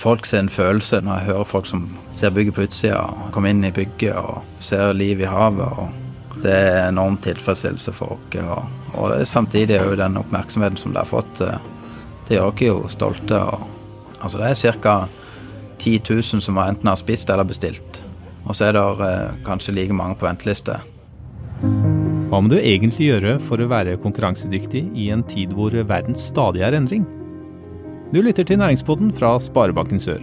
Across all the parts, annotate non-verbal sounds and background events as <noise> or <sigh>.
folk sin følelse når jeg hører folk som ser bygget på utsida, kommer inn i bygget og ser liv i havet. og Det er enorm tilfredsstillelse for oss. Og, og samtidig er jo den oppmerksomheten som det har fått, eh, det gjør oss jo stolte. Og, altså det er ca. 10 000 som enten har spist eller bestilt. Og så er det eh, kanskje like mange på venteliste. Hva må du egentlig gjøre for å være konkurransedyktig i en tid hvor verden stadig er endring? Du lytter til Næringspodden fra Sparebanken Sør.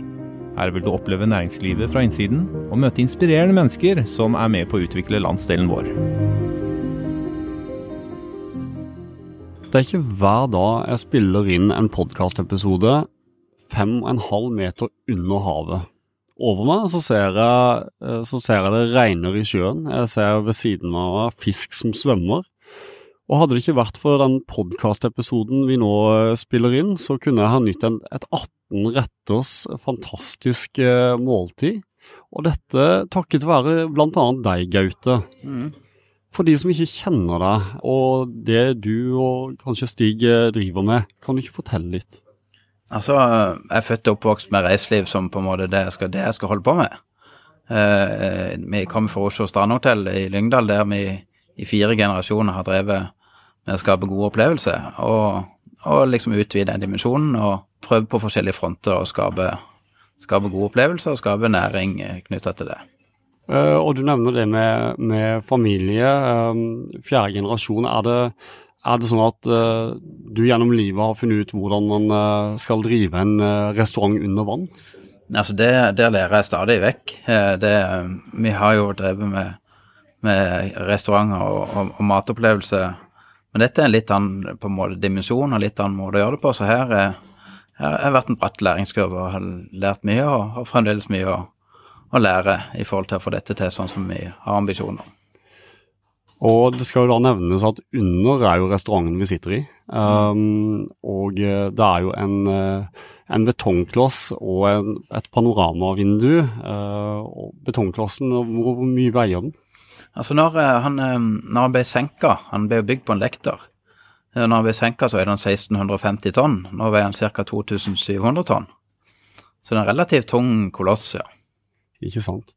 Her vil du oppleve næringslivet fra innsiden, og møte inspirerende mennesker som er med på å utvikle landsdelen vår. Det er ikke hver dag jeg spiller inn en podkastepisode fem og en halv meter under havet. Over meg så ser, jeg, eh, så ser jeg det regner i sjøen, jeg ser ved siden av meg fisk som svømmer. Og hadde det ikke vært for den podkastepisoden vi nå eh, spiller inn, så kunne jeg ha nytt en, et 18 retters fantastisk eh, måltid. Og dette takket være blant annet deg, Gaute. Mm. For de som ikke kjenner deg, og det du og kanskje Stig driver med, kan du ikke fortelle litt? Altså, jeg er født og oppvokst med reiseliv som på en måte det jeg skal, det jeg skal holde på med. Uh, vi kom fra Oslo Strandhotell i Lyngdal, der vi i fire generasjoner har drevet skape gode opplevelser. Og, og liksom utvide den dimensjonen og prøve på forskjellige fronter å skape, skape gode opplevelser og skape næring knytta til det. Uh, og du nevner det med, med familie. Um, fjerde generasjon. Er det er det sånn at uh, du gjennom livet har funnet ut hvordan man uh, skal drive en restaurant under vann? Altså det, det lærer jeg stadig vekk. Det, vi har jo drevet med, med restauranter og, og, og matopplevelse, men dette er en litt annen på en måte dimensjon og litt annen måte å gjøre det på. Så her, her har vært en bratt læringskurve og har lært mye og har fremdeles mye å, å lære i forhold til å få dette til sånn som vi har ambisjoner. Og det skal jo da nevnes at under er jo restauranten vi sitter i. Um, og eh, det er jo en, eh, en betongkloss og en, et panoramavindu. Uh, og betongklossen, hvor mye veier den? Altså når han, når han ble senka, han ble bygd på en lekter. Når han ble senka, så veide han 1650 tonn. Nå veier han ca. 2700 tonn. Så det er en relativt tung koloss, ja. Ikke sant.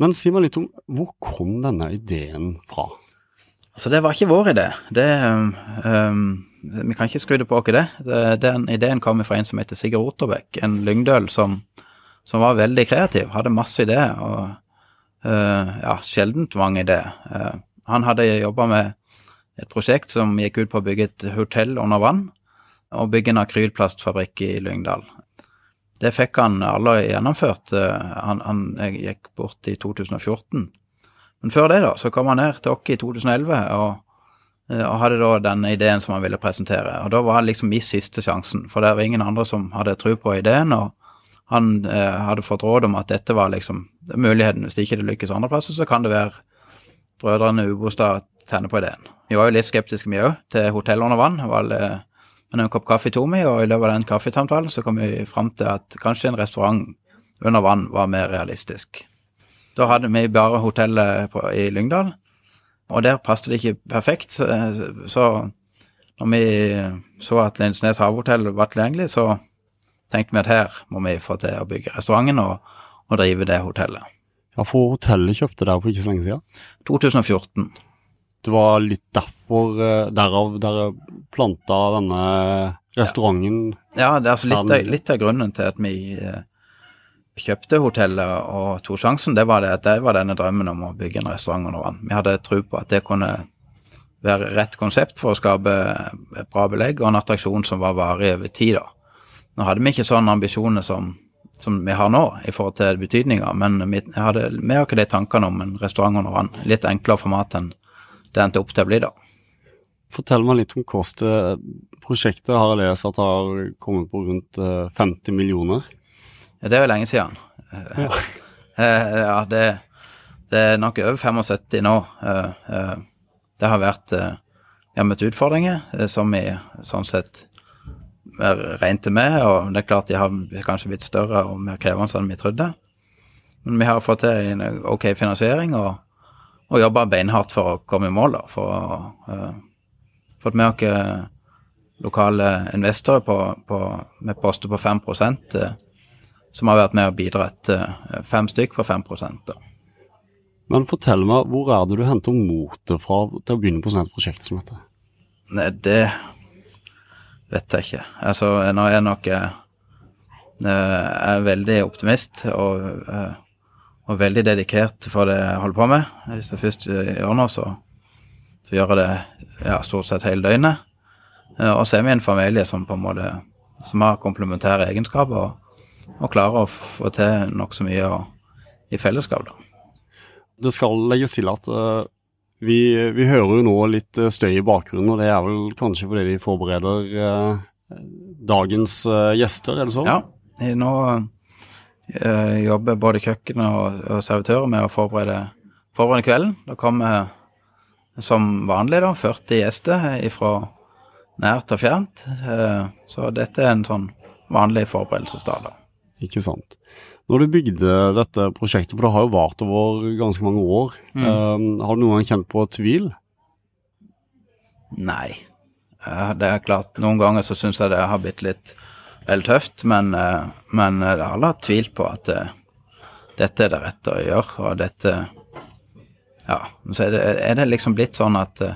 Men si meg litt om hvor kom denne ideen fra? Altså, det var ikke vår idé. Det, um, vi kan ikke skryte på oss det. Den ideen kom fra en som heter Sigurd Otterbekk, en lyngdøl som, som, var veldig kreativ, hadde masse ideer. og ja, sjeldent mange det. Uh, han hadde jobba med et prosjekt som gikk ut på å bygge et hotell under vann, og bygge en akrylplastfabrikk i Lyngdal. Det fikk han aldri gjennomført. Eh, han, han gikk bort i 2014. Men før det, da, så kom han ned til oss i 2011 og, eh, og, hadde da denne ideen som han ville presentere. Og da var det liksom min siste sjansen, for det var ingen andre som hadde tro på ideen. og han eh, hadde fått råd om at dette var liksom muligheten. Hvis det ikke lykkes andre plasser, så kan det være brødrene Ubostad tenner på ideen. Vi var jo litt skeptiske, vi òg, til hotell under vann. Var eh, men en kopp kaffe tok vi, og i løpet av den kaffetamtalen så kom vi fram til at kanskje en restaurant under vann var mer realistisk. Da hadde vi bare hotellet på, i Lyngdal, og der passet det ikke perfekt. Så, når vi så at Lindesnes havhotell var tilgjengelig, så tenkte vi at her må vi få til å bygge restauranten og, og drive det hotellet. Ja, for hotellet kjøpte dere for ikke så lenge siden? 2014 det var litt derfor eh, Derav dere planta denne restauranten? Ja, det er altså litt av, litt av grunnen til at vi eh, kjøpte hotellet og tok sjansen, det var det det var denne drømmen om å bygge en restaurant under vann. Vi hadde tro på at det kunne være rett konsept for å skape et bra belegg og en attraksjon som var varig over tid. da. Nå hadde vi ikke sånne ambisjoner som, som vi har nå i forhold til betydninga, men vi hadde vi har ikke de tankene om en restaurant under vann. Litt enklere format enn det endte opp til å bli, da. Fortell meg litt om kostet. Prosjektet har jeg lest at har kommet på rundt 50 eh, millioner. Ja, det er jo lenge siden. Ja, eh, ja det, det, er nok over 75 nå. Eh, det har vært har møtt utfordringer som vi sånn sett regnet med, og det er klart de har kanskje blitt større og mer krevende enn vi trodde. Men vi har fått til en ok finansiering, og og jobba beinhardt for å komme i mål. da, For å uh, fått med oss lokale investorer på, på, med poster på 5 uh, som har vært med og bidratt. Uh, Fem stykk på 5 da. Men fortell meg, hvor er det du henter motet fra til å begynne på sånn et prosjekt som dette? Nei, det vet jeg ikke. Altså, nå er jeg nok eh, jeg er veldig optimist og, eh, og veldig dedikert for det jeg holder på med. Hvis jeg først gjør noe, så, så gjør jeg det ja, stort sett hele døgnet. Eh, Og så er vi en familie som på en måte som har komplementære egenskaper, og, og klarer å få til nokså mye og, i fellesskap. da. Det skal legges til at eh, vi, vi hører jo nå litt eh, støy i bakgrunnen, og det er vel kanskje fordi de forbereder eh, dagens eh, gjester, er det sånn? Ja, nå eh, jobber både kjøkkenet og, og servitører med å forberede, forberede kvelden. Da kommer som vanlig da 40 gjester fra nært og fjernt. Eh, så dette er en sånn vanlig forberedelsesdag. da. Ikke sant. Når du bygde dette prosjektet, for det har jo vart over ganske mange år, eh, har du noen gang kjent på tvil? Nei. Eh, Det er klart, noen ganger så syns jeg det har blitt litt vel tøft, men, eh, men det har hatt tvil på at det, dette er det rette å gjøre, og dette Ja, så er det, er det liksom blitt sånn at eh,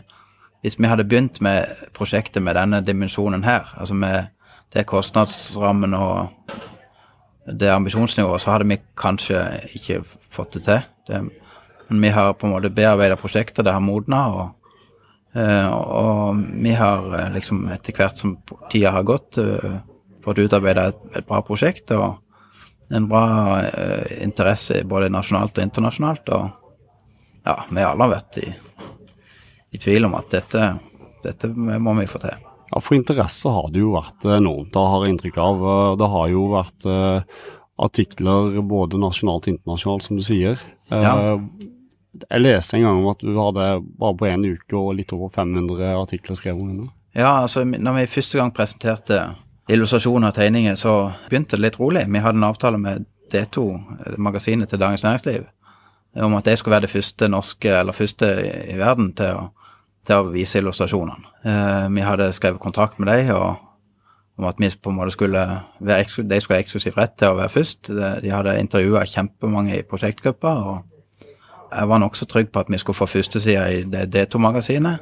hvis vi hadde begynt med prosjektet med denne dimensjonen her, altså med det kostnadsrammen og det ambisjonsnivået, så hadde vi kanskje ikke fått det til. Det, men vi har på en måte bearbeidet prosjekter, det har modna, og Eh, og vi har eh, liksom etter hvert som tida har gått, eh, fått utarbeida et, et bra prosjekt og en bra interesse både nasjonalt og internasjonalt. Og ja, vi har alle vært i, i tvil om at dette, dette må vi få til. Ja, For interesse har det jo vært enormt, det har jeg inntrykk av. Eh, Det har jo vært eh, artikler både nasjonalt og internasjonalt, som du sier. Eh, Ja. Jeg leste en gang om at du hadde bare på en uke og litt over 500 artikler skrevet om henne. Ja, altså når vi første gang presenterte illustrasjoner og tegninger, så begynte det litt rolig. Vi hadde en avtale med D2, eh, magasinet til Dagens Næringsliv, om at jeg skulle være det første norske, eller første i i verden til å, til å vise illustrasjonene. Eh, vi hadde skrevet kontrakt med dem om at vi på en måte skulle være, de skulle ha eksklusiv rett til å være først. De de hadde intervjua kjempemange i prosjektgruppa, og jeg var nokså trygg på at vi skulle få førstesida i det D2-magasinet.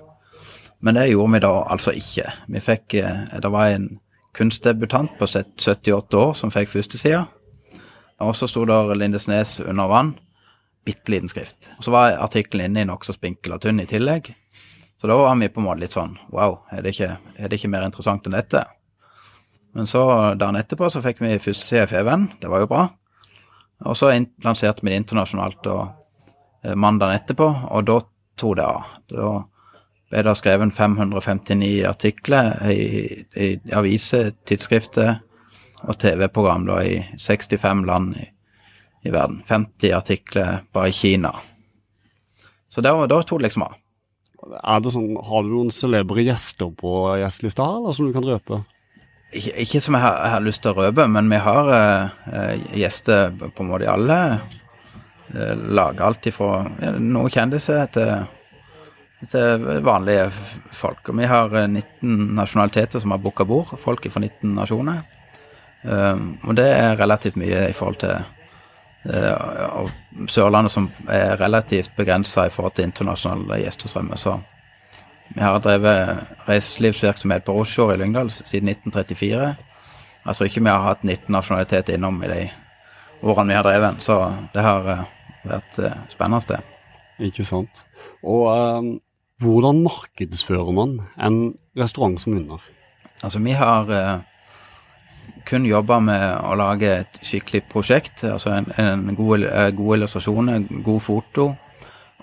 Men det gjorde vi da altså ikke. Vi fikk, eh, Det var en kunstdebutant på 78 år som fikk førstesida. Og så sto der Lindesnes under vann. Bitte liten skrift. Og så var artikkelen inne i nokså spinkel og tynn i tillegg. Så da var vi på en måte litt sånn wow, er det ikke, er det ikke mer interessant enn dette? Men så dagen etterpå så fikk vi første CFE-venn, Det var jo bra. Og så lanserte vi det internasjonalt og eh, mandagen etterpå, og da tok det av. Da ble det skrevet 559 artikler i, i aviser, tidsskrifter og TV-program i 65 land i, i verden. 50 artikler bare i Kina. Så da, da tok det liksom av. Sånn, Har du noen celebre gjester på gjestelista her, eller som du kan røpe? Ikke, ikke som jeg har, jeg har lyst til å røpe, men vi har eh, eh, gjester på en måte i alle eh, lag. Alt ifra eh, noen kjendiser til, til vanlige folk. Og vi har eh, 19 nasjonaliteter som har booka bord. Folk fra 19 nasjoner. Um, og det er relativt mye i forhold til eh, og Sørlandet som er relativt begrensa i forhold til internasjonale gjestestrømmer. Så vi har drevet reiselivsvirksomhet på offshore i Lyngdal siden 1934. Jeg tror ikke vi har hatt 19 nasjonaliteter innom i de årene vi har drevet den, så det har eh, vært spennende spennende. Ikke sant. Og eh, hvordan markedsfører man en restaurant som Under? Altså, vi har eh, kun jobbe med å lage et skikkelig prosjekt. Altså en, en god, eh, gode illustrasjoner, god foto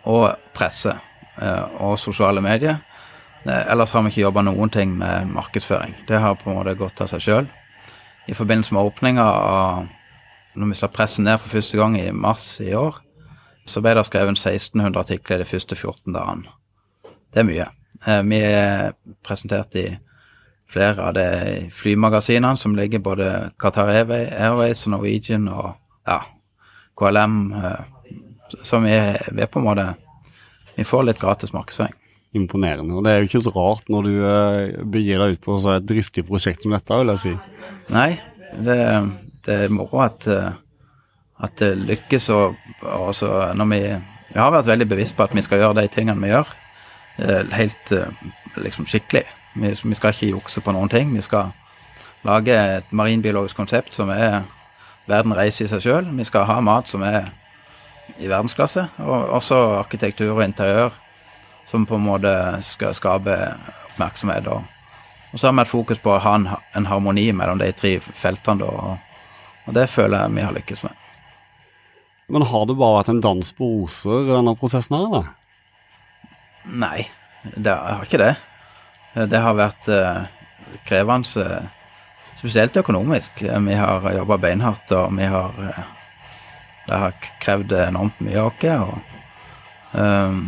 og presse eh, og sosiale medier. Eh, ellers har vi ikke jobba noen ting med markedsføring. Det har på en måte gått av seg sjøl. I forbindelse med åpninga av Når vi slapp pressen ned for første gang i mars i år, så ble det skrevet 1600 artikler de første 14 dagene. Det er mye. Vi er presentert i flere av de flymagasinene som ligger både Qatar Airways og Norwegian og ja, KLM. som Så vi vi på en måte Vi får litt gratis markedsføring. Imponerende. Og det er jo ikke så rart når du eh, begir deg ut på så et dristig prosjekt som dette, vil jeg si. Nei, det, det er moro at, eh, at det lykkes. Og, og så når vi, vi har vært veldig bevisst på at vi skal gjøre de tingene vi gjør, eh, helt liksom skikkelig. Vi, vi skal ikke jukse på noen ting. Vi skal lage et marinbiologisk konsept som er verden reiser i seg sjøl. Vi skal ha mat som er i verdensklasse, og også arkitektur og interiør som på en måte skal skape oppmerksomhet. Og, og så har vi et fokus på å ha en, en harmoni mellom de tre feltene, og, og, det føler jeg vi har lykkes med. Men har det bare vært en dans på roser, denne prosessen her, eller? Nei, det har ikke det. Det har vært uh, krevende, spesielt økonomisk. Vi har jobba beinhardt, og vi har Det har krevd enormt mye av oss.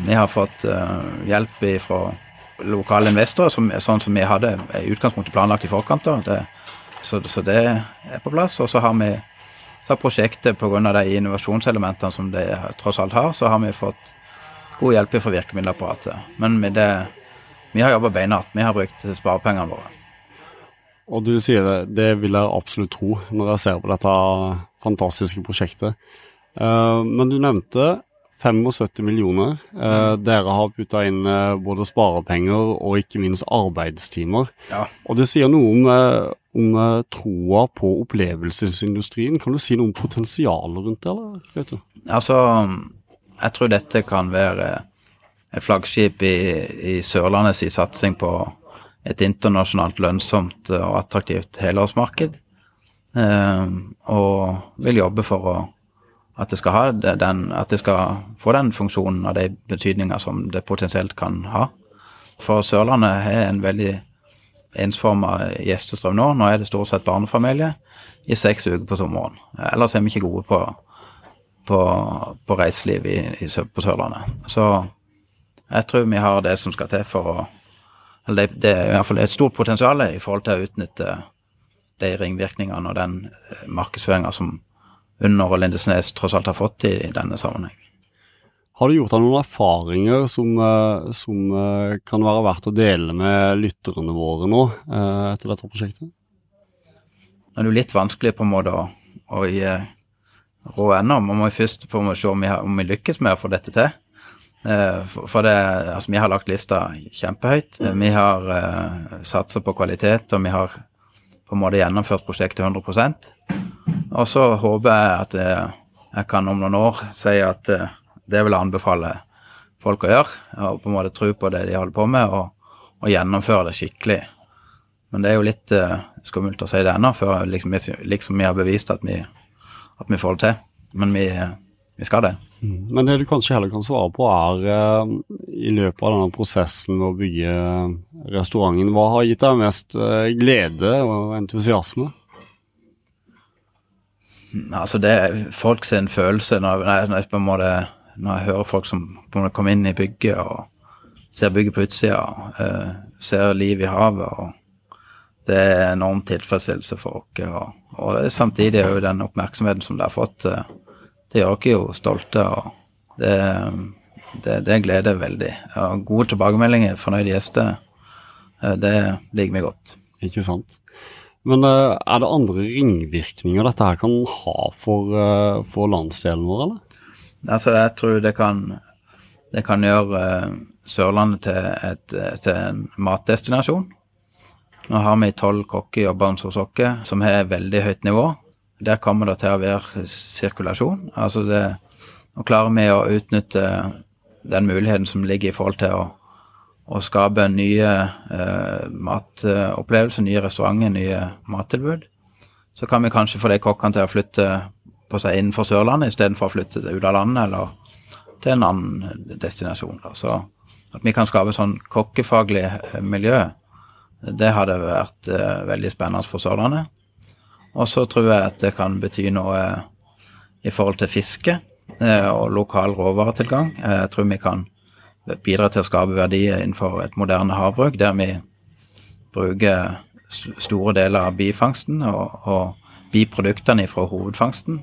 Vi har fått hjelp fra lokale investorer, som, sånn som vi hadde i utgangspunktet planlagt i forkant. Det, så, så, det er på plass. Og så har vi så har prosjektet, pga. de innovasjonselementene som det tross alt har, så har vi fått god hjelp fra virkemiddelapparatet. Men med det, vi har jobba beinhardt. Vi har brukt sparepengene våre. Og du sier det, det vil jeg absolutt tro når jeg ser på dette fantastiske prosjektet. Uh, men du nevnte 75 millioner. Eh, dere har putta inn eh, både sparepenger og ikke minst arbeidstimer. Ja. Og det sier noe om, eh, om eh, troa på opplevelsesindustrien. Kan du si noe om potensialet rundt det? eller? Altså, jeg tror dette kan være et flaggskip i, i Sørlandets satsing på et internasjonalt lønnsomt og attraktivt helårsmarked. Eh, og vil jobbe for å at det den, at det skal få den funksjonen og de betydninger som det potensielt kan ha. For Sørlandet har en veldig ensforma gjestestrøm nå. Nå er det stort sett barnefamilie i seks uker på sommeren. Ellers er vi ikke gode på, på, på reiseliv i, i, på Sørlandet. Så jeg tror vi har det som skal til for å Eller det, det er i hvert fall et stort potensial i forhold til å utnytte de ringvirkningene og den markedsføringa som under Lindesnes tross alt har fått i, i denne sammenheng. Har du gjort deg noen erfaringer som, eh, som, eh, kan være verdt å dele med lytterne våre nå eh, etter dette prosjektet? Det er jo litt vanskelig på en måte å, å gi råd ennå. Man må først på en måte se om vi, har, om vi, lykkes med å få dette til. For, for det, altså, vi har lagt lista kjempehøyt. Vi har uh, satsa på kvalitet, og vi har på en måte gjennomført prosjektet 100% og så håper jeg at eh, jeg kan om noen år si at eh, det vil jeg anbefale folk å gjøre. Og på en måte tro på det de holder på med, og, og gjennomføre det skikkelig. Men det er jo litt uh, skummelt å si det ennå, før liksom, liksom, vi har bevist at vi, at vi får det til. Men vi, vi skal det. Mm. Men det du kanskje heller kan svare på, er uh, i løpet av denne prosessen med å bygge restauranten, hva har gitt deg mest uh, glede og entusiasme? Altså, det er folk sin følelse når, når, jeg, måte, når jeg hører folk som kommer inn i bygget og ser bygget på utsida, uh, ser liv i havet. og Det er enorm tilfredsstillelse for oss. Og, og, samtidig er jo den oppmerksomheten som det har fått, uh, det gjør oss jo stolte. og det, det, det gleder veldig. Og gode tilbakemeldinger, fornøyde gjester, uh, det liker vi godt. Ikke sant. Men uh, er det andre ringvirkninger dette her kan ha for, uh, for landsdelen vår, eller? Altså, jeg tror det kan, det kan gjøre Sørlandet til, et, til, en matdestinasjon. Nå har vi tolv kokker jobbende hos oss som har veldig høyt nivå. Der kommer det til å være sirkulasjon. Altså det, nå klarer vi å utnytte den muligheten som ligger i forhold til å å skape nye eh, matopplevelser, nye restauranter, nye mattilbud. Så kan vi kanskje få de kokkene til å flytte på seg innenfor Sørlandet istedenfor å flytte ut av landet eller til en annen destinasjon. Da. Så at vi kan skape sånn kokkefaglig eh, miljø, det hadde vært eh, veldig spennende for Sørlandet. Og så tror jeg at det kan bety noe i forhold til fiske eh, og lokal råvaretilgang. Jeg tror vi kan bidra til å skape verdier innenfor et moderne havbruk, der vi bruker store deler av bifangsten og, og biproduktene fra hovedfangsten,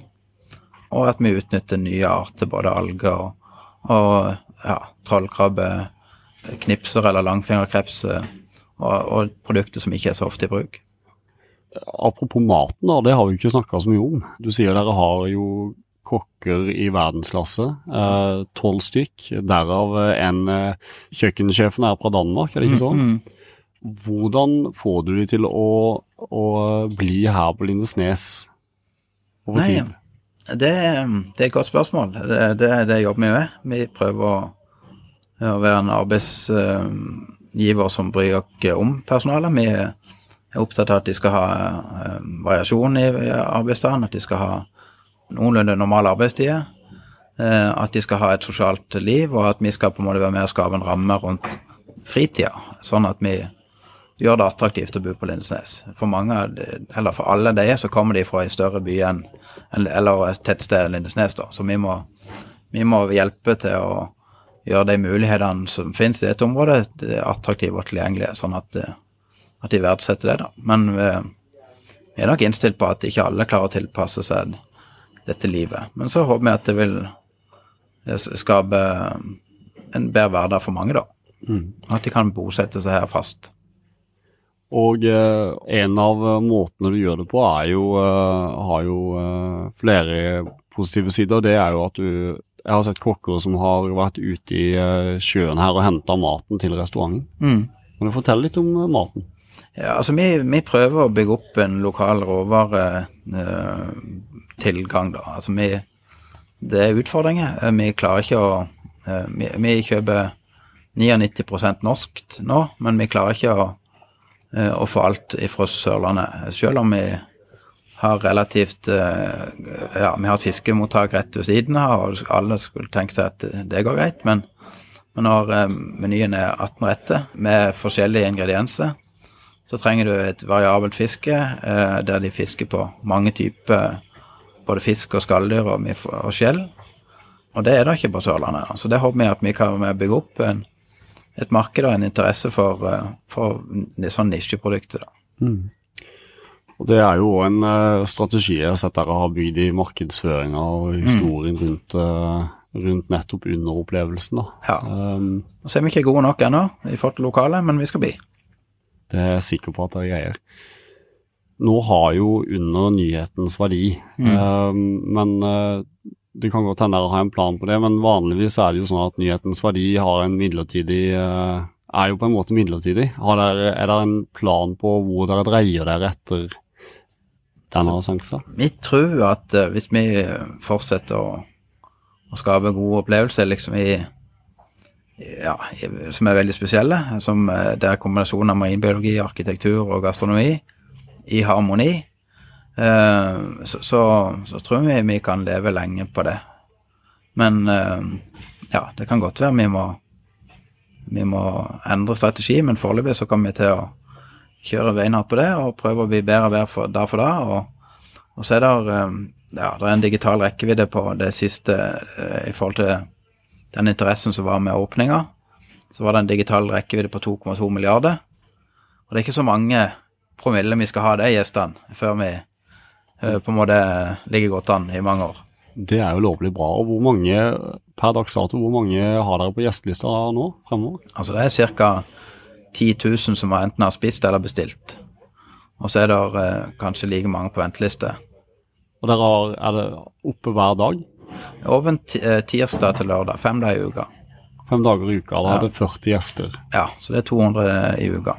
og at vi utnytter nye arter, både alger og, og ja, trollkrabbe, knipser eller langfingerkreps, og, og, produkter som ikke er så ofte i bruk. Apropos maten, da, det har vi ikke snakka så mye om. Du sier dere har jo kokker i verdensklasse, eh, tolv stykk, derav en eh, Kjøkkensjefen er fra Danmark, er det ikke sånn? Mm. Hvordan får du de til å, å bli her på Lindesnes over Nei, tid? Det, det er et godt spørsmål. Det, det, det jobber vi med. Vi prøver å, å være en arbeidsgiver som bryr oss om personalet. Vi er opptatt av at de skal ha eh, variasjon i arbeidsdagen, at de skal ha noenlunde normale arbeidstider. eh, At de skal ha et sosialt liv, og at vi skal på en måte være med og skape en ramme rundt fritida, sånn at vi gjør det attraktivt å bo på Lindesnes. For mange, eller for alle de, så kommer de fra en større by enn eller et tettsted enn Lindesnes, da. Så vi må, vi må hjelpe til å gjøre de mulighetene som finnes i dette området, det attraktive og tilgjengelige, sånn at, eh, at de verdsetter det, da. Men eh, vi er nok innstilt på at ikke alle klarer å tilpasse seg dette livet. Men så håper vi at det vil eh, skape en bedre hverdag for mange, da. At de kan bosette seg her fast. Og eh, en av eh, måtene du gjør det på, er jo, eh, har jo eh, flere positive sider. Det er jo at du Jeg har sett kokker som har vært ute i eh, sjøen her og henta maten til restauranten. Mm. Kan du fortelle litt om eh, maten? Ja, altså vi, vi prøver å bygge opp en lokal råvaretilgang, da. Altså vi Det er utfordringer. Vi klarer ikke å eh, Vi, vi kjøper 99 norskt nå, men vi klarer ikke å, eh, å få alt fra Sørlandet. Selv om vi har relativt eh, Ja, vi har et fiskemottak rett ved siden av, og alle skulle tenke seg at det går greit, men, men når menyen er 18 retter med forskjellige ingredienser, så trenger du et variabelt fiske eh, der de fisker på mange typer både fisk og skalldyr og, og skjell. Og det er det ikke på Sørlandet. Så det håper vi at vi kan bygge opp en, et marked og en interesse for, eh, for det sånne nisjeprodukter. Mm. Og Det er jo en eh, strategi jeg har sett dere har bygd i markedsføringa og historien rundt, eh, rundt nettopp underopplevelsen. da. Ja. Um, Så er vi ikke gode nok ennå i forhold til lokalet, men vi skal bli. Det er jeg sikker på at jeg greier. Nå har jo under nyhetens verdi, eh, men uh, det kan godt hende jeg har en plan på det, men vanligvis er det jo sånn at nyhetens verdi har en midlertidig uh, er jo på en måte midlertidig. Har dere, er det en plan på hvor dere dreier dere etter denne seg? Vi tror at hvis vi fortsetter å, å skape gode opplevelser liksom i, ja, som er veldig spesielle, som der er kombinasjonen av marinbiologi, arkitektur og gastronomi i harmoni, eh, så, så, så tror vi vi kan leve lenge på det. Men eh, ja, det kan godt være vi må, vi må endre strategi, men foreløpig så kommer vi til å kjøre beinhardt på det og prøve å bli bedre hver for, dag for dag. Og, og så er det, eh, ja, det er en digital rekkevidde på det siste eh, i forhold til den interessen som var med åpninga. Så var det en digital rekkevidde på 2,2 milliarder. Og det er ikke så mange promille vi skal ha de gjestene før vi eh, på en måte ligger godt an i mange år. Det er jo lovlig bra. Og hvor mange per dags dato, hvor mange har dere på gjestelista nå fremover? Altså det er ca. 10 000 som enten har spist eller bestilt. Og så er det eh, kanskje like mange på venteliste. Og dere har, er det oppe hver dag? Åpent eh, tirsdag til lørdag, fem dager i uka. Fem dager i uka. Da Ja. er det 40 gjester. Ja, så det er 200 i uka.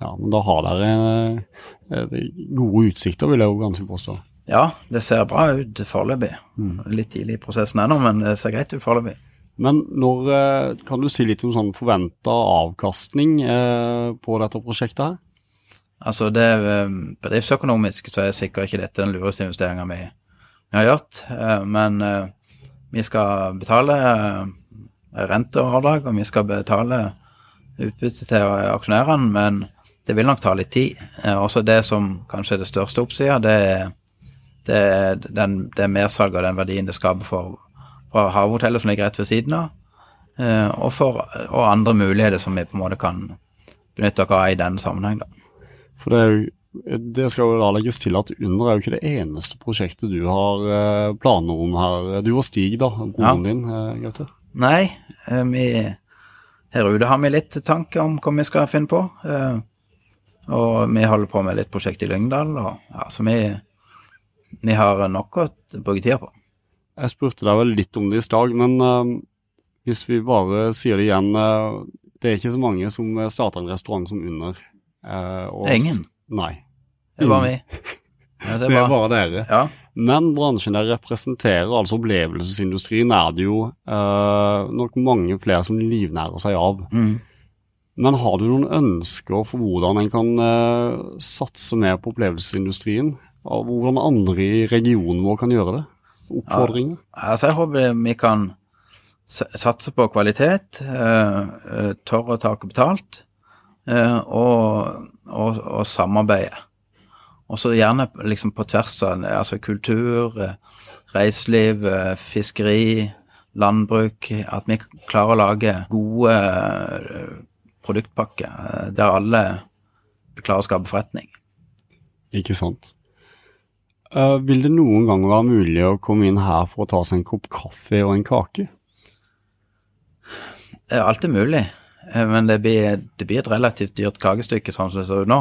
Ja, men da har dere eh, gode utsikter, vil jeg jo ganske påstå. Ja, det ser bra ut foreløpig. Litt tidlig i prosessen ennå, men det ser greit ut foreløpig. Men når, eh, kan du si litt om sånn forventa avkastning eh, på dette prosjektet her? Altså det er Bedriftsøkonomisk så er sikkert ikke dette den lureste investeringa vi, vi har gjort, eh, men eh, vi skal betale eh, rente og avdrag, og vi skal betale utbytte til aksjonærene, men det vil nok ta litt tid. Også det som kanskje er det største oppsida, det er det, den, det mersalget og den verdien det skaper for, for havhotellet som ligger rett ved siden av, og, for, og andre muligheter som vi på en måte kan benytte oss av i denne sammenheng. For det, er jo, det skal jo da legges til at Under er jo ikke det eneste prosjektet du har eh, planer om her. Du og Stig, da, broren Ja. din, eh, Gaute. Nei, eh, vi, her ute har vi litt tanker om hva vi skal finne på. Og vi holder på med litt prosjekt i Lyngdal, og ja, så vi, vi har nok å bruke tida på. Jeg spurte deg vel litt om det i stad, men uh, hvis vi bare sier det igjen uh, Det er ikke så mange som starter en restaurant som Under. Uh, er ingen? Nei. Det var vi. Ja, det, <laughs> er bare dere. Ja. Men bransjen der representerer, altså opplevelsesindustrien, er det jo nok mange flere som livnærer seg av. Mm. Men har du noen ønsker for hvordan en kan satse mer på opplevelsesindustrien? Hvordan andre i regionen vår kan gjøre det? oppfordringer? Ja, altså jeg håper vi kan satse på kvalitet, uh, tørre å ta betalt, uh, og, og, og, samarbeide. Og så gjerne liksom på tvers av altså kultur, reiseliv, fiskeri, landbruk. At vi klarer å lage gode produktpakker der alle klarer å skape forretning. Ikke sant. Uh, vil det noen gang være mulig å komme inn her for å ta seg en kopp kaffe og en kake? Det er alltid mulig, men det blir, det blir, et relativt dyrt kakestykke sånn som det ser ut nå.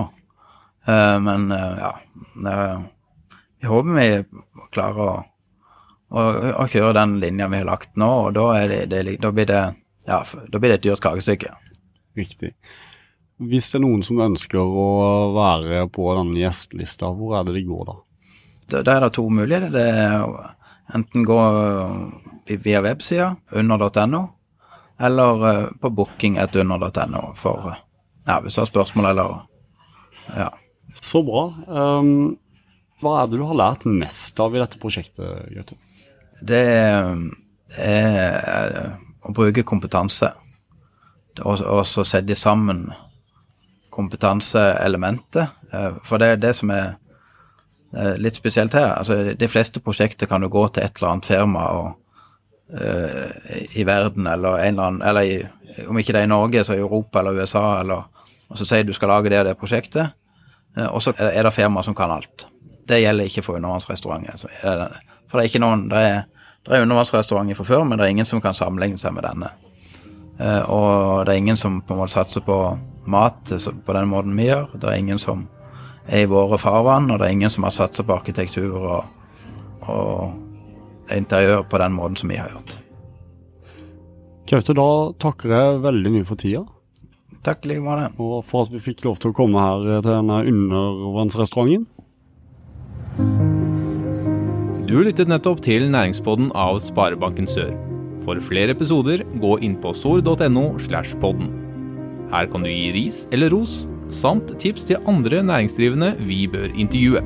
Uh, men ja Vi håper vi klarer å, å, å, kjøre den linja vi har lagt nå, og da, det, det, da, blir, det, ja, da blir det et dyrt kakestykke. Riktig. Hvis det er noen som ønsker å være på denne gjestelista, hvor er det de går da? Da er det to muligheter. Det er enten gå via websida under.no, eller eh, på booking.under.no for ja, hvis du har spørsmål eller ja. Så bra. Um, hva er det du har lært mest av i dette prosjektet, Gaute? Det er å bruke kompetanse. Og så sette sammen kompetanseelementet. Eh, for det er det som er Eh, litt spesielt her. Altså, de fleste prosjekter kan du gå til et eller annet firma og, uh, i verden, eller eller annen Eller i, om ikke det er i Norge, så i Europa eller USA, eller Og så sier du skal lage det og det prosjektet, og så er det firma som kan alt. Det gjelder ikke for undervannsrestauranter. For det er ikke noen Det er, det er undervannsrestauranter fra før, men det er ingen som kan sammenligne seg med denne. Uh, og det er ingen som på en måte satser på mat på den måten vi gjør. Det er ingen som er i våre farvann, og det er ingen som har satset på arkitektur og, og interiør på den måten som vi har gjort. Gaute, da takker jeg veldig mye for tida. Takk like måte. Og for at vi fikk lov til å komme her til denne undervannsrestauranten. Du lyttet nettopp til næringspodden av Sparebanken Sør. For flere episoder, gå inn på sor.no slash podden. Her kan du gi ris eller ros samt tips til andre næringsdrivende vi bør intervjue.